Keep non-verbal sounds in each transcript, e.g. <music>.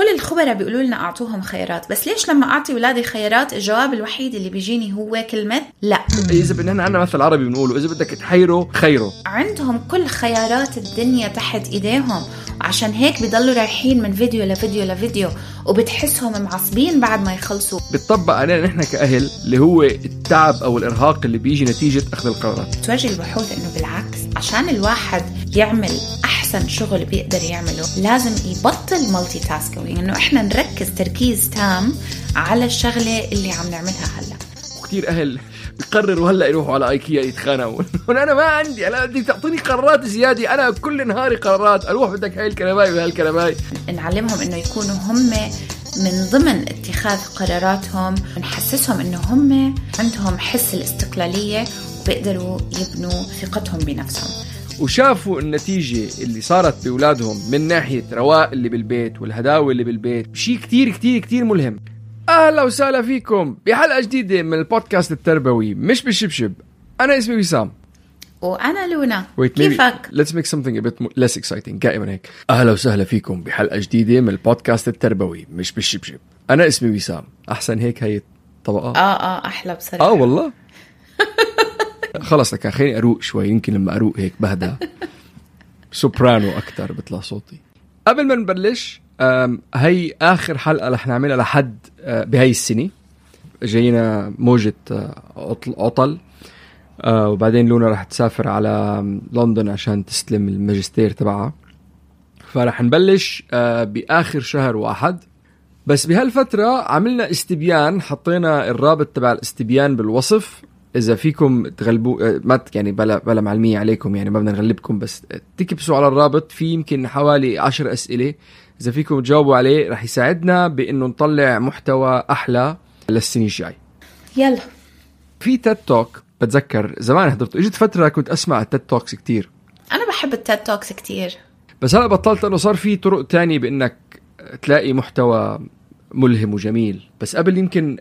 كل الخبراء بيقولوا لنا أعطوهم خيارات بس ليش لما أعطي أولادي خيارات الجواب الوحيد اللي بيجيني هو كلمة لا. إذا بدنا عندنا مثل عربي بنقوله إذا بدك تحيره خيره. عندهم كل خيارات الدنيا تحت إيديهم وعشان هيك بيضلوا رايحين من فيديو لفيديو لفيديو وبتحسهم معصبين بعد ما يخلصوا. بتطبق علينا نحن كأهل اللي هو التعب أو الإرهاق اللي بيجي نتيجة أخذ القرارات. توجه البحوث إنه بالعكس عشان الواحد يعمل أحسن شغل بيقدر يعمله. لازم يبطل مالتي تاسكينج إنه إحنا نركز تركيز تام على الشغلة اللي عم نعملها هلا. وكثير أهل بقرروا هلا يروحوا على إيكيا يتخانقوا. <laughs> أنا ما عندي أنا بدك تعطيني قرارات زيادة. أنا كل نهاري قرارات. أروح بدك هاي الكنباي وهاي الكنباي نعلمهم إنه يكونوا هم من ضمن اتخاذ قراراتهم. نحسسهم إنه هم عندهم حس الاستقلالية وبيقدروا يبنوا ثقتهم بنفسهم. وشافوا النتيجة اللي صارت بأولادهم من ناحية رواق اللي بالبيت والهداوة اللي بالبيت شيء كتير كتير كتير ملهم. أهلا وسهلا فيكم بحلقة جديدة من البودكاست التربوي مش بالشبشب. أنا اسمي وسام. وأنا لونا. Wait, maybe كيفك؟ let's make something a bit less exciting دائما هيك. أهلا وسهلا فيكم بحلقة جديدة من البودكاست التربوي مش بالشبشب. أنا اسمي وسام. أحسن هيك هي طبقات آه آه أحلى بصراحة. آه والله. <laughs> خلص لك خليني أروق شوي يمكن لما أروق هيك بهدى. سوبرانو أكثر بيطلع صوتي. قبل ما نبلش هي آخر حلقة رح نعملها لحد أه، بهاي السنة. جاينا موجة عطل, عطل. أه، وبعدين لونا رح تسافر على لندن عشان تستلم الماجستير تبعها. فرح نبلش بآخر شهر واحد. بس بهالفترة عملنا استبيان حطينا الرابط تبع الاستبيان بالوصف. إذا فيكم تغلبوا آه، ما يعني بلا بلا معلمية عليكم يعني ما بدنا نغلبكم بس تكبسوا على الرابط. في يمكن حوالي عشر أسئلة. إذا فيكم تجاوبوا عليه رح يساعدنا بإنه نطلع محتوى أحلى للسنة الجاي. يلا. في TED Talk بتذكر زمان حضرته إجت فترة كنت أسمع ال TED Talks كتير. أنا بحب ال TED Talks كتير. بس هلا بطلت إنه صار في طرق تانية بإنك تلاقي محتوى ملهم وجميل. بس قبل يمكن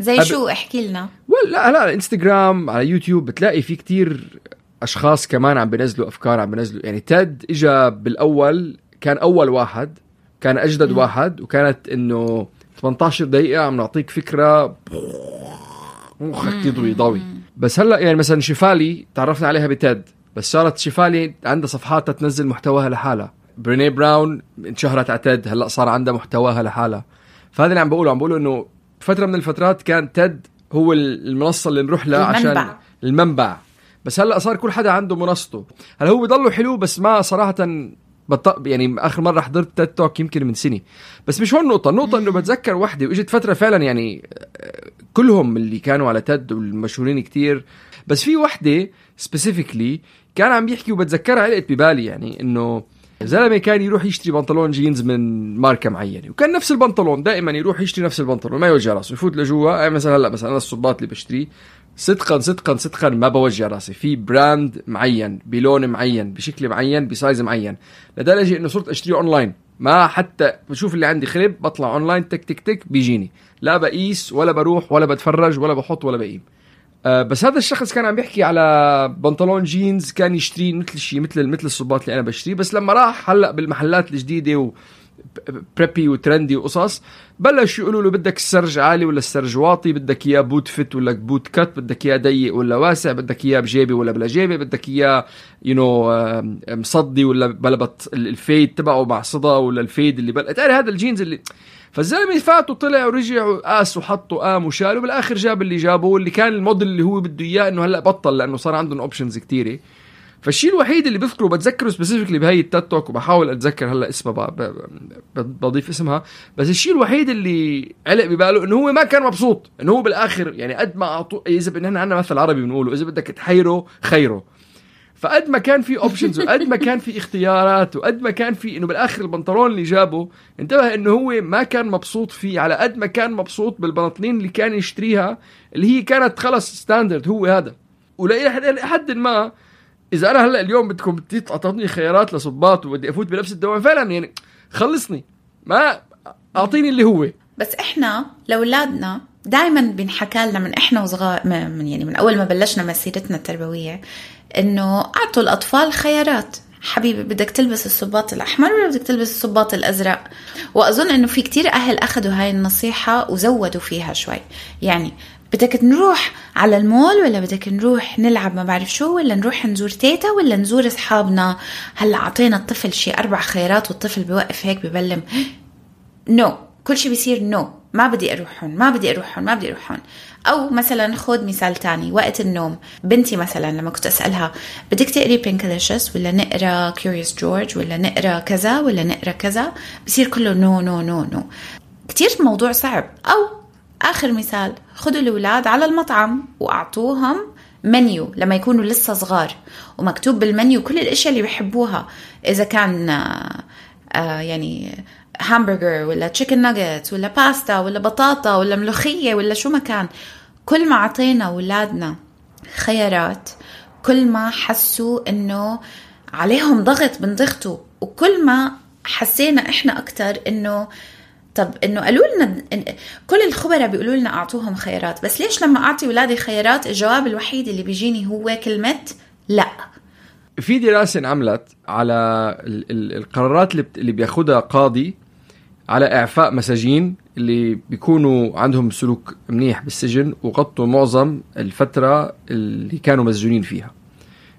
زي أب- شو؟ احكي لنا. ولا لا على انستغرام على يوتيوب بتلاقي في كتير أشخاص كمان عم بينزلوا أفكار عم بينزلوا يعني تيد اجى بالأول كان أول واحد كان أجدد واحد وكانت إنه 18 دقيقة عم نعطيك فكرة. مخك يضوي ضوي. بس هلا يعني مثلا شفالي تعرفنا عليها بتيد بس صارت شفالي عندها صفحات تنزل محتواها لحالها. بريني براون انشهرت على تيد هلا صار عندها محتواها لحالها. فهذا اللي عم بقوله عم بقوله إنه فترة من الفترات كان تيد هو المنصة اللي نروح لها عشان المنبع. بس هلأ صار كل حدا عنده منصته. هلأ هو بضله حلو بس ما صراحة بط... يعني آخر مرة حضرت TED Talk يمكن من سنة. بس مش هون النقطه النقطه إنه بتذكر وحدة وإجت فترة فعلا يعني آه، كلهم اللي كانوا على TED والمشهورين كتير. بس في وحدة specifically كان عم بيحكي وبتذكرها علقت ببالي يعني إنه زلمة كان يروح يشتري بنطلون جينز من ماركة معينة وكان نفس البنطلون دائما يروح يشتري نفس البنطلون ما يوجع راسه يفوت لجوا يعني مثلا هلأ مثلا أنا الصباط اللي بشتريه صدقا صدقا صدقا ما بوجع راسي في brand معين بلون معين بشكل معين ب size معين لدرجة إنه صرت أشتريه أونلاين ما حتى بشوف اللي عندي خرب بطلع أونلاين تك تك تك بيجيني لا بقيس ولا بروح ولا بتفرج ولا بحط ولا بقيم. آه، بس هذا الشخص كان عم بيحكي على بنطلون جينز كان يشتريه مثل شيء مثل مثل الصباط اللي أنا بشتريه. بس لما راح هلأ بالمحلات الجديدة و preppy و trendy وقصص بلشوا يقولوا له بدك السرج عالي ولا السرج واطي بدك إياه boot fit ولا boot cut بدك إياه ضيق ولا واسع بدك إياه بجيبة ولا بلا جيبة بدك إياه you know مصدي ولا بلبط ال fade تبعه مع صدى ولا ال fade اللي بل هذا الجينز اللي فالزلمة فات وطلع ورجع وقاس وحط وقام وشال وبالاخر جاب اللي جابه واللي كان الموديل اللي هو بده إياه إنه هلأ بطل لأنه صار عندهم options كثيره فالشيء الوحيد اللي بذكره بتذكره specifically بهي ال TED Talk وبحاول أتذكر هلأ اسمها بضيف اسمها. بس الشيء الوحيد اللي علق بباله إنه هو ما كان مبسوط إنه هو بالآخر يعني قد ما اعطوه إذا بدنا عندنا مثل عربي بنقوله إذا بدك تحيره خيره. فقد ما كان في options وقد ما كان في اختيارات وقد ما كان في إنه بالآخر البنطلون اللي جابه انتبه إنه هو ما كان مبسوط فيه على قد ما كان مبسوط بالبناطيل اللي كان يشتريها اللي هي كانت خلص standard هو هذا. ولأي حد ما إذا أنا هلأ اليوم بدكم تعطوني خيارات لصباط وبدي أفوت بنفس الدوام فعلا يعني خلصني. ما أعطيني اللي هو. بس إحنا لأولادنا دائما بنحكى لنا من إحنا وصغار من يعني من أول ما بلشنا مسيرتنا التربوية إنه أعطوا الأطفال خيارات. حبيبي بدك تلبس الصباط الأحمر ولا بدك تلبس الصباط الأزرق؟ وأظن إنه في كتير أهل أخذوا هاي النصيحة وزودوا فيها شوي. يعني بدك نروح على المول ولا بدك نروح نلعب ما بعرف شو ولا نروح نزور تيتا ولا نزور أصحابنا؟ هلأ أعطينا الطفل شي أربع خيارات والطفل بيوقف هيك ببلم. no no. كل شيء بيصير no no. ما بدي أروح هون ما بدي أروح هون ما بدي أروح هون. أو مثلا خذ مثال تاني وقت النوم بنتي مثلا لما كنت أسألها بدك تقري Pinkalicious ولا نقرا Curious George ولا نقرا كذا ولا نقرا كذا؟ بصير كله no no no no كتير موضوع صعب. أو آخر مثال خدوا الأولاد على المطعم وأعطوهم منيو لما يكونوا لسه صغار ومكتوب بالمنيو كل الأشياء اللي بيحبوها. إذا كان آه، يعني همبرجر ولا تشيكن ناجت ولا باستا ولا بطاطا ولا ملوخية ولا شو ما كان. كل ما أعطينا أولادنا خيارات كل ما حسوا إنه عليهم ضغط بنضغطوا وكل ما حسينا إحنا أكتر إنه طب إنه قالوا لنا كل الخبراء بيقولوا لنا أعطوهم خيارات بس ليش لما أعطي أولادي خيارات الجواب الوحيد اللي بيجيني هو كلمة لا. في دراسة انعملت على القرارات اللي بياخدها قاضي على إعفاء مساجين اللي بيكونوا عندهم سلوك منيح بالسجن وغطوا معظم الفترة اللي كانوا مسجونين فيها.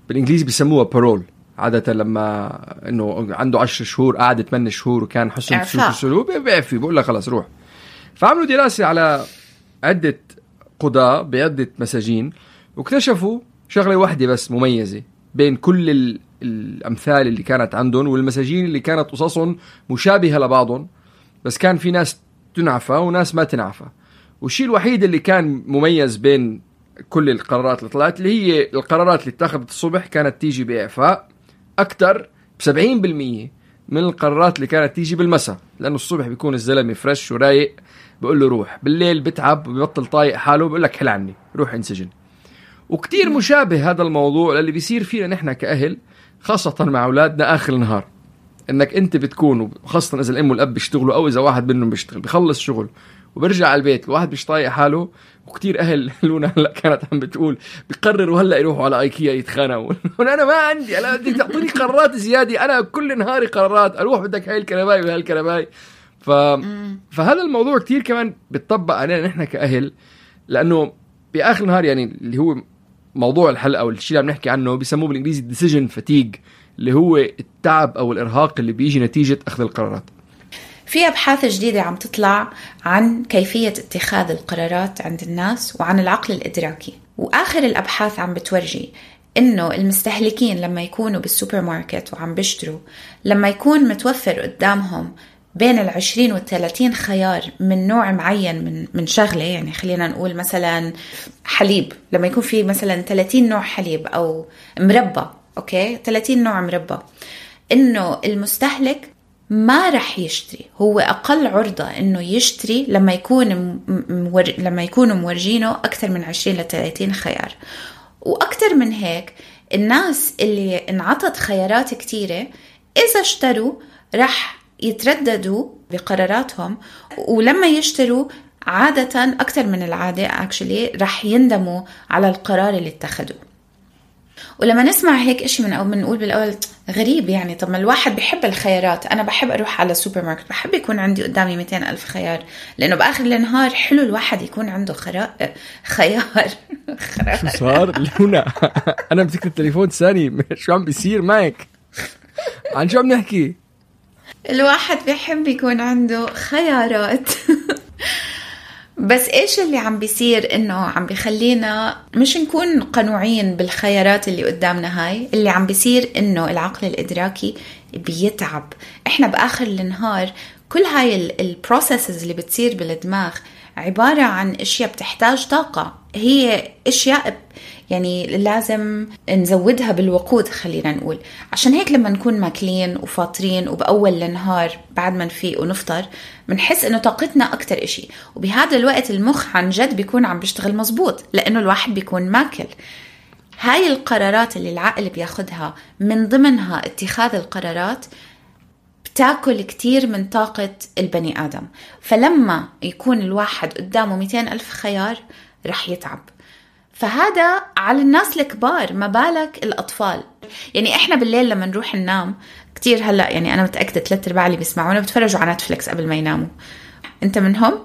بالإنجليزي بيسموها بارول عادة لما إنه عنده 10 شهور قعد 8 شهور وكان حسن سلوك السلوك بيعفي بقول لك خلص روح. فعملوا دراسة على عدة قضاة بعدة مساجين واكتشفوا شغلة واحدة بس مميزة بين كل الأمثال اللي كانت عندهم والمساجين اللي كانت قصصهم مشابهة لبعضهم. بس كان في ناس تنعفى وناس ما تنعفى. والشيء الوحيد اللي كان مميز بين كل القرارات اللي طلعت اللي هي القرارات اللي اتخذت الصبح كانت تيجي بإعفاء أكثر ب 70% من القرارات اللي كانت تيجي بالمساء لأنه الصبح بيكون الزلمة فريش ورايق بقول له روح. بالليل بتعب وبيبطل طايق حاله بقول لك حل عني روح انسجن. وكتير مشابه هذا الموضوع للي بيصير فينا نحن كأهل خاصة مع أولادنا آخر النهار. إنك أنت بتكون وخاصة إذا الأم والأب بيشتغلوا أو إذا واحد منهم بيشتغل بخلص شغل وبرجع على البيت الواحد مش طايق حاله. وكتير أهل <laughs> لونا هلأ كانت عم بتقول بقرروا هلأ يروحوا على إيكيا يتخانقوا. <laughs> أنا ما عندي أنا بدك تعطيني قرارات زيادة أنا كل نهاري قرارات أروح بدك هاي الكرباي وهاي الكرباي ف... فهذا الموضوع كتير كمان بتطبق علينا نحن كأهل لأنه بآخر النهار يعني اللي هو موضوع الحلقة والشيء اللي عم نحكي عنه بيسموه بالإنجليزي decision fatigue اللي هو التعب أو الإرهاق اللي بيجي نتيجة أخذ القرارات. في أبحاث جديدة عم تطلع عن كيفية اتخاذ القرارات عند الناس وعن العقل الإدراكي. وآخر الأبحاث عم بتورجي إنه المستهلكين لما يكونوا بالسوبر ماركت وعم بيشتروا لما يكون متوفر قدامهم بين العشرين والثلاثين خيار من نوع معين من من شغلة يعني خلينا نقول مثلا حليب. لما يكون في مثلا 30 نوع حليب أو مربى أوكي؟ 30 نوع مربى إنه المستهلك ما رح يشتري. هو أقل عرضة إنه يشتري لما يكون مور... لما يكونوا مورجينه أكثر من 20 ل 30 خيار. وأكثر من هيك الناس اللي انعطت خيارات كثيره إذا اشتروا رح يترددوا بقراراتهم ولما يشتروا عادة أكثر من العادة actually رح يندموا على القرار اللي اتخذوه. ولما نسمع هيك إشي من أو بنقول بالأول غريب يعني طب ما الواحد بحب الخيارات. أنا بحب أروح على السوبر ماركت بحب يكون عندي قدامي 200 ألف خيار لأنه بآخر النهار حلو الواحد يكون عنده خرا... خيار. <laughs> شو صار؟ لونا <laughs> أنا مسكت التليفون ثاني. <laughs> شو عم بيصير معك؟ عن شو عم نحكي؟ الواحد بيحب يكون عنده خيارات. بس إيش اللي عم بيصير إنه عم بيخلينا مش نكون قنوعين بالخيارات اللي قدامنا هاي؟ اللي عم بيصير إنه العقل الإدراكي بيتعب. إحنا بآخر النهار كل هاي ال processes اللي بتصير بالدماغ عبارة عن أشياء بتحتاج طاقة. هي أشياء يعني لازم نزودها بالوقود خلينا نقول. عشان هيك لما نكون ماكلين وفاطرين وبأول النهار بعد ما نفيق ونفطر بنحس إنه طاقتنا أكتر إشي. وبهذا الوقت المخ عن جد بيكون عم بيشتغل مزبوط لأنه الواحد بيكون ماكل. هاي القرارات اللي العقل بياخدها من ضمنها اتخاذ القرارات بتاكل كتير من طاقة البني آدم. فلما يكون الواحد قدامه 200 ألف خيار رح يتعب. فهذا على الناس الكبار ما بالك الأطفال يعني إحنا بالليل لما نروح ننام كتير هلأ يعني أنا متأكدة ثلاث أرباع اللي بيسمعونا بتفرجوا على نتفليكس قبل ما يناموا أنت منهم؟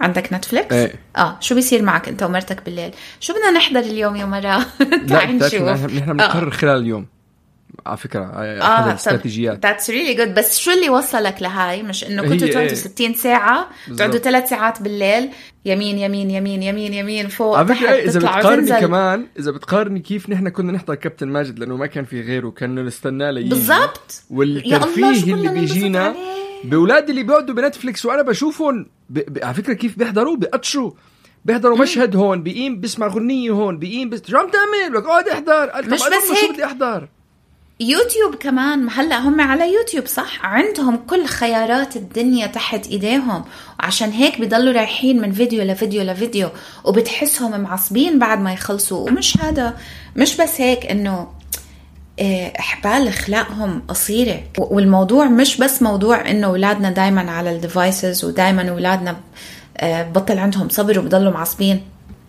عندك نتفليكس؟ إيه. آه شو بيصير معك أنت ومرتك بالليل؟ شو بدنا نحضر اليوم يا مرا؟ <laughs> بتعرفي نشوف نحن نحن آه. بنقرر خلال اليوم على فكرة هاي أحد الاستراتيجيات ذاتس ريلي جود بس شو اللي وصلك لهاي مش إنه كنتوا هي تقعدوا إيه. 60 ساعة تقعدوا. ثلاث ساعات بالليل يمين يمين يمين يمين يمين فوق على فكرة إيه، إذا بتقارني وتنزل. كمان إذا بتقارني كيف نحن كنا نحضر كابتن ماجد لأنه ما كان في غيره كنا نستناه ليجي بالضبط والترفيه اللي بيجينا عليه. باولادي اللي بيقعدوا بنتفليكس وأنا بشوفهم ب... ب... على فكرة كيف بيحضروا بيقطشوا بيحضروا مشهد هون بيقيم بسمع غنية هون بيقيم بس شو عم تعمل؟ لك اقعد احضر مش بس هيك. بدي أحضر؟ يوتيوب كمان هلأ هم على يوتيوب صح؟ عندهم كل خيارات الدنيا تحت إيديهم. وعشان هيك بضلوا رايحين من فيديو لفيديو لفيديو وبتحسهم معصبين بعد ما يخلصوا. ومش هذا مش بس هيك إنه آه، إحبال أخلاقهم قصيرة. والموضوع مش بس موضوع إنه أولادنا دائما على ال devices ودائما أولادنا آه، بطل عندهم صبر وبضلوا معصبين.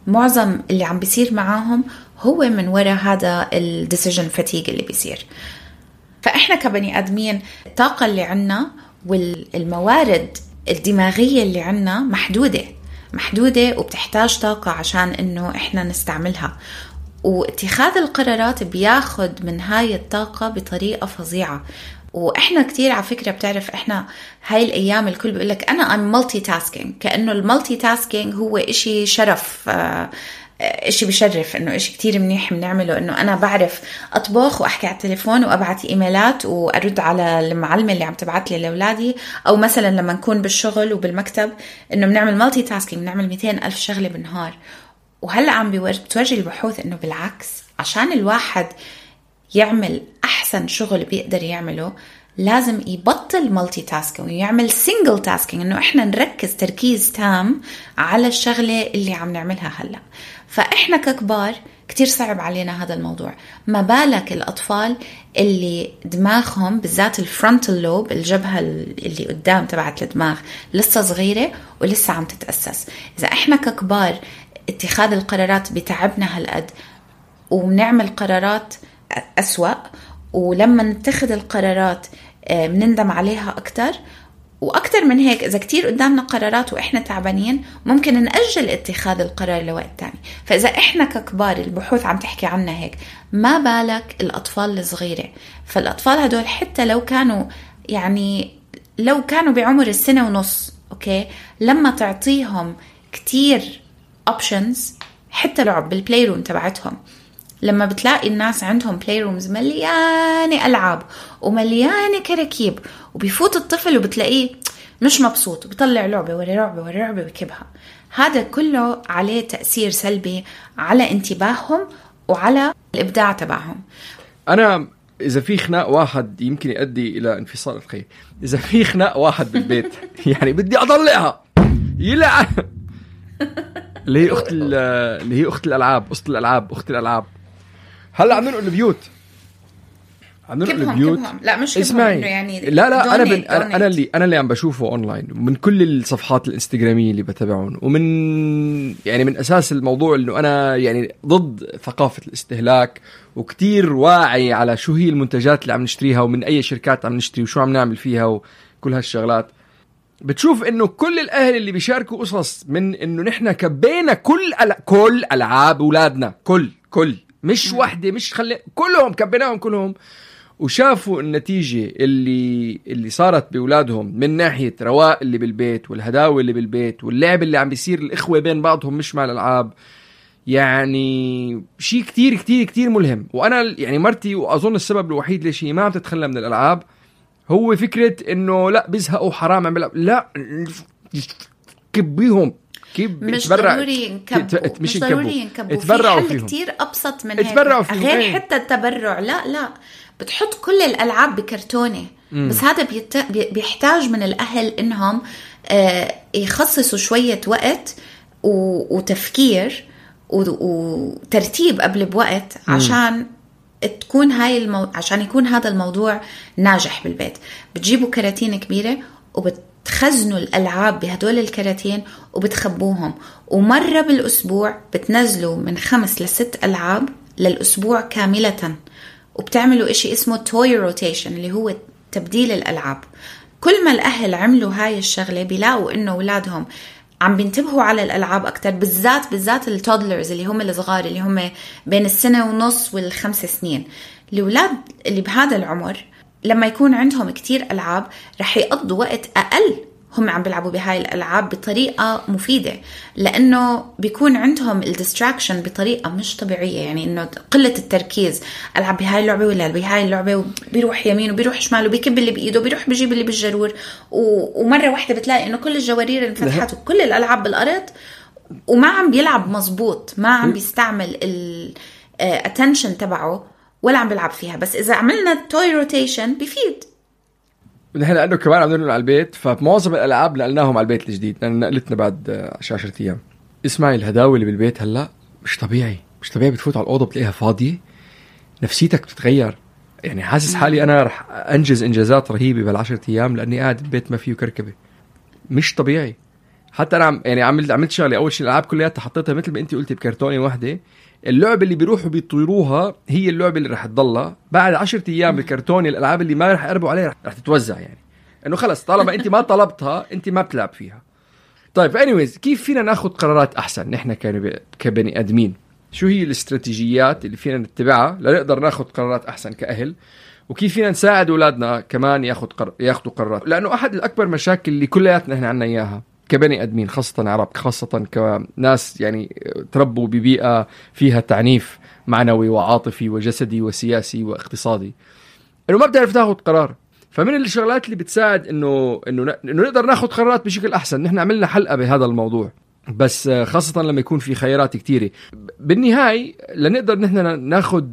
معظم اللي عم بيصير معاهم هو من وراء هذا ال decision fatigue اللي بيصير. فإحنا كبني آدمين الطاقه اللي عنا والموارد الدماغية اللي عنا محدودة محدودة وبتحتاج طاقة عشان إنه إحنا نستعملها. واتخاذ القرارات بياخد من هاي الطاقة بطريقة فظيعة. وإحنا كتير على فكرة بتعرف إحنا هاي الأيام الكل بيقول لك أنا I'm multitasking كأنه ال multitasking هو إشي شرف إشي بشرف إنه إشي كتير منيح بنعمله إنه أنا بعرف أطبخ وأحكي على التليفون وابعت إيميلات وأرد على المعلمه اللي عم تبعت لي لأولادي. أو مثلا لما نكون بالشغل وبالمكتب إنه بنعمل multitasking بنعمل 200 ألف شغلة بالنهار. وهلأ عم بتورجي البحوث إنه بالعكس عشان الواحد يعمل أحسن شغل بيقدر يعمله لازم يبطل multitasking ويعمل single tasking إنه إحنا نركز تركيز تام على الشغلة اللي عم نعملها هلأ. فإحنا ككبار كتير صعب علينا هذا الموضوع. ما بالك الأطفال اللي دماغهم بالذات الفرونتال لوب الجبهة اللي قدام تبعت الدماغ لسه صغيرة ولسه عم تتأسس. إذا إحنا ككبار اتخاذ القرارات بتعبنا هالقد وبنعمل قرارات أسوأ ولما نتخذ القرارات آه، بنندم عليها أكتر. وأكتر من هيك إذا كتير قدامنا قرارات وإحنا تعبانين ممكن نأجل اتخاذ القرار لوقت تاني. فإذا إحنا ككبار البحوث عم تحكي عنا هيك ما بالك الأطفال الصغيرة؟ فالأطفال هدول حتى لو كانوا يعني لو كانوا بعمر السنة ونص أوكي لما تعطيهم كتير options حتى لعب بال playroom تبعتهم. لما بتلاقي الناس عندهم playrooms مليانة ألعاب ومليانة كراكيب وبيفوت الطفل وبتلاقيه مش مبسوط وبيطلع لعبة ورا لعبة ورا لعبة ويكبها هذا كله عليه تأثير سلبي على انتباههم وعلى الإبداع تبعهم. أنا إذا في خناق واحد يمكن يؤدي إلى انفصال الخير إذا في خناق واحد بالبيت <laughs> يعني بدي اطلعها يلعن <laughs> اللي هي أخت ال- اللي هي أخت الألعاب أخت الألعاب أخت الألعاب. هلا عم ننقل البيوت. عم ننقل البيوت. كبهم. لا، مش كبهم، اسمعي. إنه يعني لا لا أنا بن... donate- أنا. اللي أنا اللي عم بشوفه اونلاين ومن كل الصفحات الإنستغرامية اللي بتابعهم ومن يعني من أساس الموضوع إنه أنا يعني ضد ثقافة الاستهلاك وكتير واعي على شو هي المنتجات اللي عم نشتريها ومن أي شركات عم نشتري وشو عم نعمل فيها وكل هالشغلات. بتشوف إنه كل الأهل اللي بيشاركوا قصص من إنه نحن كبينا كل أل... كل ألعاب أولادنا. كل كل. مش وحدة مش خلي كلهم كبيناهم كلهم. وشافوا النتيجة اللي اللي صارت بأولادهم من ناحية رواق اللي بالبيت والهداوة اللي بالبيت واللعب اللي عم بيصير الإخوة بين بعضهم مش مع الألعاب. يعني شيء كتير كتير كتير ملهم. وأنا يعني مرتي وأظن السبب الوحيد ليش هي ما عم تتخلى من الألعاب هو فكرة إنه لا بيزهقوا حرام عم بيلعب. لا كبيهم. كب مش ضروري ينكبوا مش. ضروري ينكبوا. اتبرعوا في حل كتير أبسط من هيك. فيهم، غير إيه. حتى التبرع لا لا. بتحط كل الألعاب بكرتونة. بس هذا بيت... بي- بيحتاج من الأهل إنهم آه يخصصوا شوية وقت و... وتفكير و... وترتيب قبل بوقت عشان تكون هاي المو... عشان يكون هذا الموضوع ناجح بالبيت. بتجيبوا كراتين كبيرة وبتخزنوا الألعاب بهدول الكراتين وبتخبوهم. ومرة بالأسبوع بتنزلوا من خمس لست ألعاب للأسبوع كاملة. وبتعملوا إشي اسمه toy rotation اللي هو تبديل الألعاب. كل ما الأهل عملوا هاي الشغلة بيلاقوا إنه أولادهم عم بينتبهوا على الألعاب أكثر بالذات بالذات ال toddlers اللي هم الصغار اللي هم بين السنة ونص والخمس سنين. الأولاد اللي بهذا العمر لما يكون عندهم كتير ألعاب رح يقضوا وقت أقل هم عم بيلعبوا بهاي الألعاب بطريقة مفيدة. لأنه بيكون عندهم ال distraction بطريقة مش طبيعية. يعني إنه قلة التركيز ألعب بهاي اللعبة ولا بهاي اللعبة وبيروح يمين وبيروح شمال وبيكب اللي بإيده وبيروح بيجيب اللي بالجرور. و... ومرة واحدة بتلاقي إنه كل الجوارير انفتحت وكل الألعاب بالأرض وما عم بيلعب مزبوط ما عم بيستعمل ال attention تبعه. ولا عم بيلعب فيها. بس إذا عملنا toy rotation بيفيد نحن لأنه كمان عم ننقل على البيت فمعظم الألعاب نقلناهم على البيت الجديد. لأن نقلتنا بعد آه، 10 أيام. اسمعي الهدوء اللي بالبيت هلأ مش طبيعي. مش طبيعي بتفوت على الأوضة بتلاقيها فاضية. نفسيتك بتتغير. يعني حاسس حالي أنا رح أنجز إنجازات رهيبة بالعشرة أيام لأني قاعد بالبيت ما فيه كركبة. مش طبيعي. حتى أنا عم يعني عملت عملت شغلة. أول شيء الألعاب كلياتها حطيتها مثل ما انت قلتي بكرتونة واحدة. اللعبه اللي بيروحوا بيطيروها هي اللعبة اللي رح تضلها. بعد عشرة أيام الكرتونه الألعاب اللي ما رح يقربوا عليها رح, تتوزع يعني. إنه خلص طالما أنت ما طلبتها أنت ما بتلعب فيها. طيب انيويز كيف فينا ناخذ قرارات أحسن؟ نحن كبني آدمين. شو هي الاستراتيجيات اللي فينا نتبعها لنقدر ناخذ قرارات أحسن كأهل؟ وكيف فينا نساعد أولادنا كمان ياخذ قر... ياخذوا قرارات؟ لأنه أحد الأكبر مشاكل اللي كلياتنا إحنا عنا إياها. كبني آدمين خاصة عرب خاصة كناس يعني تربوا ببيئة فيها تعنيف معنوي وعاطفي وجسدي وسياسي واقتصادي. إنه ما بتعرف تاخذ قرار. فمن الشغلات اللي بتساعد إنه إنه إنه نقدر ناخذ قرارات بشكل أحسن. نحن عملنا حلقة بهذا الموضوع. بس خاصة لما يكون في خيارات كثيرة بالنهاية لنقدر نحن ناخذ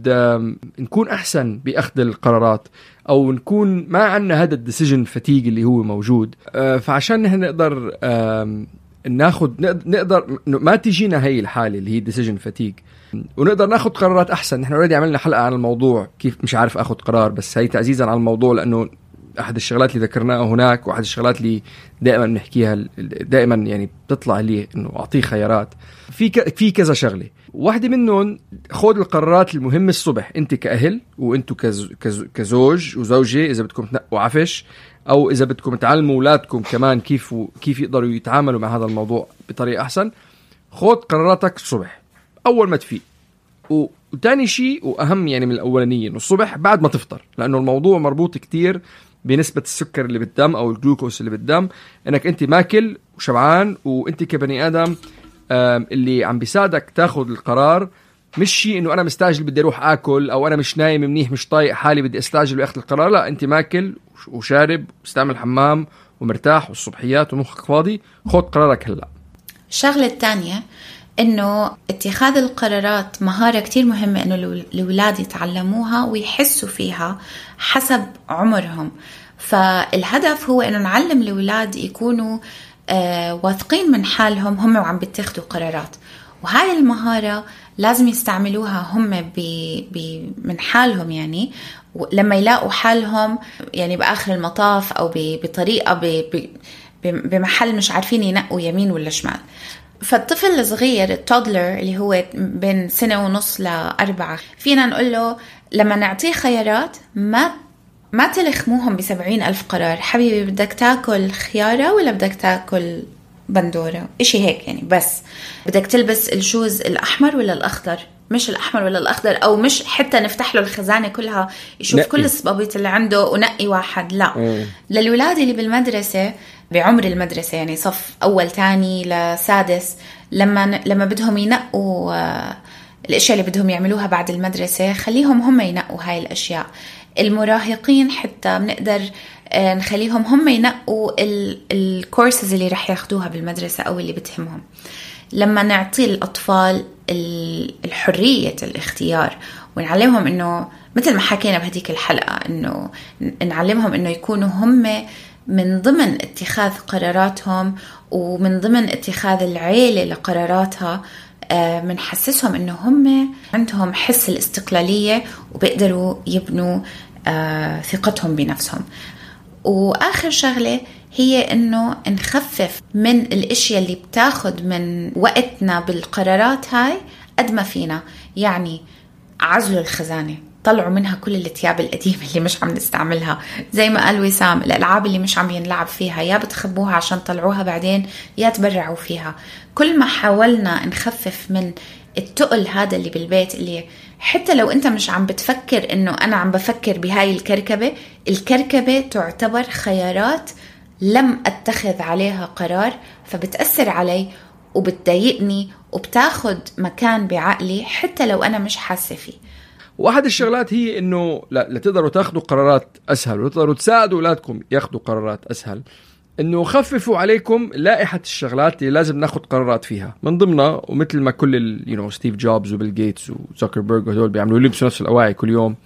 نكون أحسن بأخذ القرارات. أو نكون ما عندنا هذا ال decision fatigue اللي هو موجود. آه، فعشان نحن نقدر ناخذ نقد- نقدر ما تجينا هي الحالة اللي هي decision fatigue ونقدر ناخذ قرارات أحسن. نحن already عملنا حلقة عن الموضوع كيف مش عارف اخذ قرار بس هي تعزيزا على الموضوع لأنه أحد الشغلات اللي ذكرناها هناك وأحد الشغلات اللي دائما بنحكيها دائما يعني بتطلع لي إنه أعطيه خيارات في. في كذا شغلة واحدة منهم خذ القرارات المهمة الصبح أنت كأهل. كز... كزوج وزوجة إذا بدكم تنقوا عفش أو إذا بدكم تعلموا أولادكم كمان كيف. كيف يقدروا يتعاملوا مع هذا الموضوع بطريقة أحسن خذ قراراتك الصبح أول ما تفيق و- وتاني شيء وأهم يعني من الأولانية إنه الصبح بعد ما تفطر لأنه الموضوع مربوط كتير بنسبة السكر اللي بالدم أو الجلوكوز اللي بالدم إنك أنت ماكل وشبعان وأنت كبني آدم اللي عم بيساعدك تاخذ القرار. مش شيء إنه أنا مستعجل بدي أروح آكل أو أنا مش نايم منيح مش طايق حالي بدي أستعجل وأخذ القرار لا أنت ماكل وش- وشارب وستعمل حمام ومرتاح والصبحيات ومخك فاضي خذ قرارك هلأ. الشغلة الثانية إنه اتخاذ القرارات مهارة كتير مهمة إنه الأولاد يتعلموها ويحسوا فيها حسب عمرهم. فالهدف هو إنه نعلم الأولاد يكونوا آه واثقين من حالهم هم وعم بيتخذوا قرارات. وهاي المهارة لازم يستعملوها هم ب... ب... من حالهم يعني. لما يلاقوا حالهم يعني بآخر المطاف أو ب- بطريقة ب- ب- ب- بمحل مش عارفين ينقوا يمين ولا شمال. فالطفل الصغير التودلر اللي هو بين سنة ونص لأربعة فينا نقول له لما نعطيه خيارات ما ما تلخموهم بسبعين ألف قرار. حبيبي بدك تاكل خيارة ولا بدك تاكل بندورة؟ إشي هيك يعني بس. بدك تلبس الشوز الأحمر ولا الأخضر؟ مش الأحمر ولا الأخضر أو مش حتى نفتح له الخزانة كلها يشوف نقي. كل الصبابيط اللي عنده ونقي واحد لا. للولاد اللي بالمدرسة بعمر المدرسة يعني صف أول تاني لسادس لما لما بدهم ينقوا آه، الأشياء اللي بدهم يعملوها بعد المدرسة خليهم هم ينقوا هاي الأشياء. المراهقين حتى بنقدر آه، نخليهم هم ينقوا الكورسز اللي رح ياخدوها بالمدرسة أو اللي بتهمهم. لما نعطي الأطفال ال- الحرية الاختيار ونعلمهم إنه مثل ما حكينا بهديك الحلقة إنه ن- نعلمهم إنه يكونوا هم من ضمن اتخاذ قراراتهم ومن ضمن اتخاذ العيلة لقراراتها آه، بنحسسهم إنه هم عندهم حس الاستقلالية وبيقدروا يبنوا آه، ثقتهم بنفسهم. وآخر شغلة هي إنه نخفف من الإشياء اللي بتاخد من وقتنا بالقرارات هاي قد ما فينا يعني عزلوا الخزانة. طلعوا منها كل الثياب القديمة اللي مش عم نستعملها. زي ما قال وسام الألعاب اللي مش عم ينلعب فيها يا بتخبوها عشان تطلعوها بعدين يا تبرعوا فيها. كل ما حاولنا نخفف من التقل هذا اللي بالبيت اللي حتى لو أنت مش عم بتفكر إنه أنا عم بفكر بهاي الكركبة الكركبة تعتبر خيارات لم أتخذ عليها قرار فبتأثر علي وبتضايقني وبتاخد مكان بعقلي حتى لو أنا مش حاسة فيه. وأحد الشغلات هي إنه لتقدروا تاخذوا قرارات أسهل وتقدروا تساعدوا أولادكم ياخذوا قرارات أسهل. إنه خففوا عليكم لائحة الشغلات اللي لازم ناخذ قرارات فيها. من ضمنها ومثل ما كل you know ستيف جوبز وبيل جيتس وزوكربيرج وهدول بيعملوا يلبسوا نفس الأواعي كل يوم.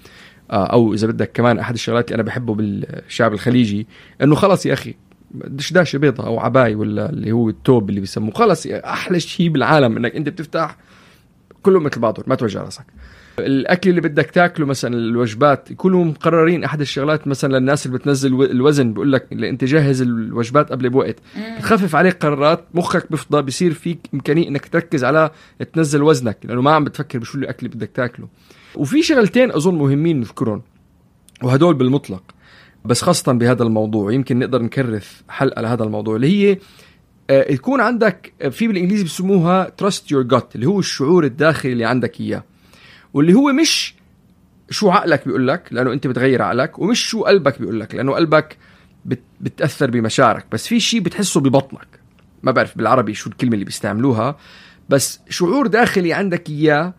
آه، أو إذا بدك كمان أحد الشغلات اللي أنا بحبه بالشعب الخليجي إنه خلص يا أخي دشداشه بيضة أو عباي ولا اللي هو التوب اللي بيسموه. خلص أحلى شيء بالعالم إنك أنت بتفتح كله مثل بعضه ما توجع راسك. الأكل اللي بدك تاكله مثلا الوجبات يكونوا مقررين أحد الشغلات مثلا للناس اللي بتنزل الوزن بقول لك اللي انت جهز الوجبات قبل بوقت. بتخفف عليك قرارات مخك بفضى بصير فيك إمكانية إنك تركز على تنزل وزنك لأنه ما عم بتفكر بشو الأكل اللي بدك تاكله. وفي شغلتين أظن مهمين نذكرهم وهدول بالمطلق بس خاصة بهذا الموضوع يمكن نقدر نكرف حلقة لهذا الموضوع اللي هي آه، يكون عندك آه، في بالإنجليزي بسموها trust your gut اللي هو الشعور الداخلي اللي عندك إياه. واللي هو مش شو عقلك بيقول لك لأنه أنت بتغير عقلك ومش شو قلبك بيقول لك لأنه قلبك بت بتأثر بمشاعرك. بس في شيء بتحسه ببطنك. ما بعرف بالعربي شو الكلمة اللي بيستعملوها. بس شعور داخلي عندك إياه.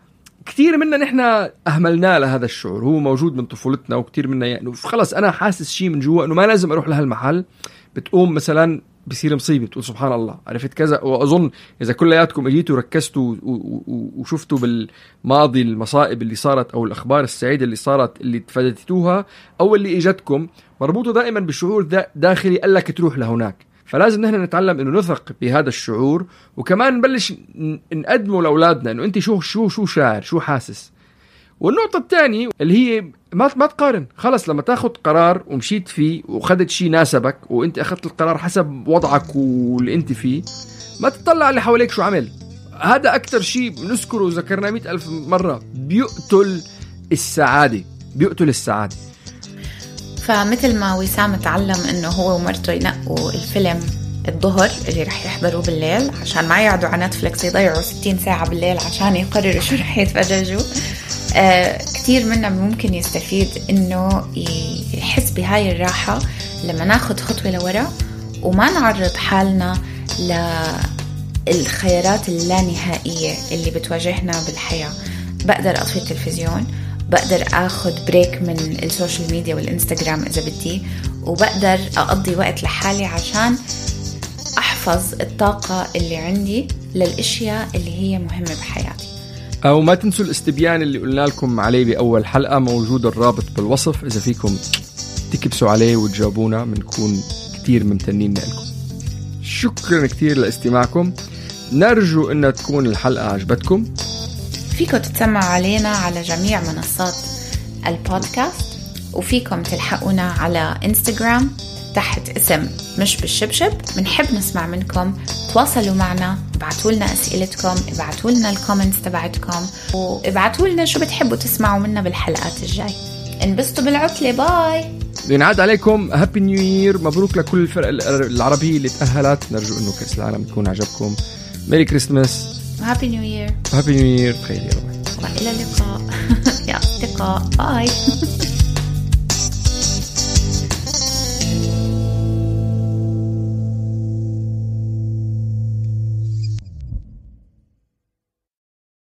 كثير منا نحن أهملناه لهذا الشعور. هو موجود من طفولتنا وكثير منا يعني خلص أنا حاسس شيء من جوا إنه ما لازم أروح لهالمحل. بتقوم مثلا بصير مصيبة بتقول سبحان الله. عرفت كذا؟ وأظن إذا كلياتكم أجيتوا وركزتوا وشفتوا بالماضي المصائب اللي صارت أو الأخبار السعيدة اللي صارت اللي تفاديتوها أو اللي إجتكم مربوطة دائما بشعور دا- داخلي قال لك تروح لهناك. فلازم نحن نتعلم إنه نثق بهذا الشعور وكمان نبلش نقدمه لأولادنا إنه أنت شو شو شو شاعر شو حاسس؟ والنقطة الثانية اللي هي ما ما تقارن، خلص لما تاخذ قرار ومشيت فيه واخذت شيء ناسبك وانت أخذت القرار حسب وضعك واللي انت فيه ما تطلع اللي حواليك شو عمل. هذا أكثر شيء بنذكره وذكرناه مئة ألف مرة بيقتل السعادة، بيقتل السعادة. فمثل ما وسام تعلم إنه هو ومرته ينقوا الفيلم الظهر اللي رح يحضروه بالليل عشان ما يقعدوا على نتفلكس يضيعوا 60 ساعة بالليل عشان يقرروا شو رح يتفرجوا كثير منا ممكن يستفيد إنه يحس بهاي الراحة لما ناخد خطوة لورا وما نعرض حالنا للخيارات اللانهائية اللي بتواجهنا بالحياة. بقدر أطفي التلفزيون بقدر اخذ break من ال social media والإنستغرام إذا بدي وبقدر أقضي وقت لحالي عشان أحفظ الطاقة اللي عندي للأشياء اللي هي مهمة بحياتي. أو ما تنسوا الاستبيان اللي قلنا لكم عليه بأول حلقة موجود الرابط بالوصف. إذا فيكم تكبسوا عليه وتجاوبونا بنكون كتير ممتنين لكم. شكرا كتير لاستماعكم. نرجو أن تكون الحلقة عجبتكم. فيكم تتسمعوا علينا على جميع منصات البودكاست وفيكم تلحقونا على إنستغرام. تحت اسم مش بالشبشب. بنحب نسمع منكم. تواصلوا معنا. ابعتوا لنا أسئلتكم. ابعتوا لنا ال comments تبعتكم. وابعتوا لنا شو بتحبوا تسمعوا منا بالحلقات الجاي. انبسطوا بالعطلة. bye. ينعاد عليكم. Happy New Year مبروك لكل الفرق العربية اللي تأهلت. نرجو إنه كأس العالم يكون عجبكم. Merry Christmas و Happy New Year. Happy New Year. تخيلي وإلى اللقاء. <laughs> يا أصدقاء. bye. <laughs>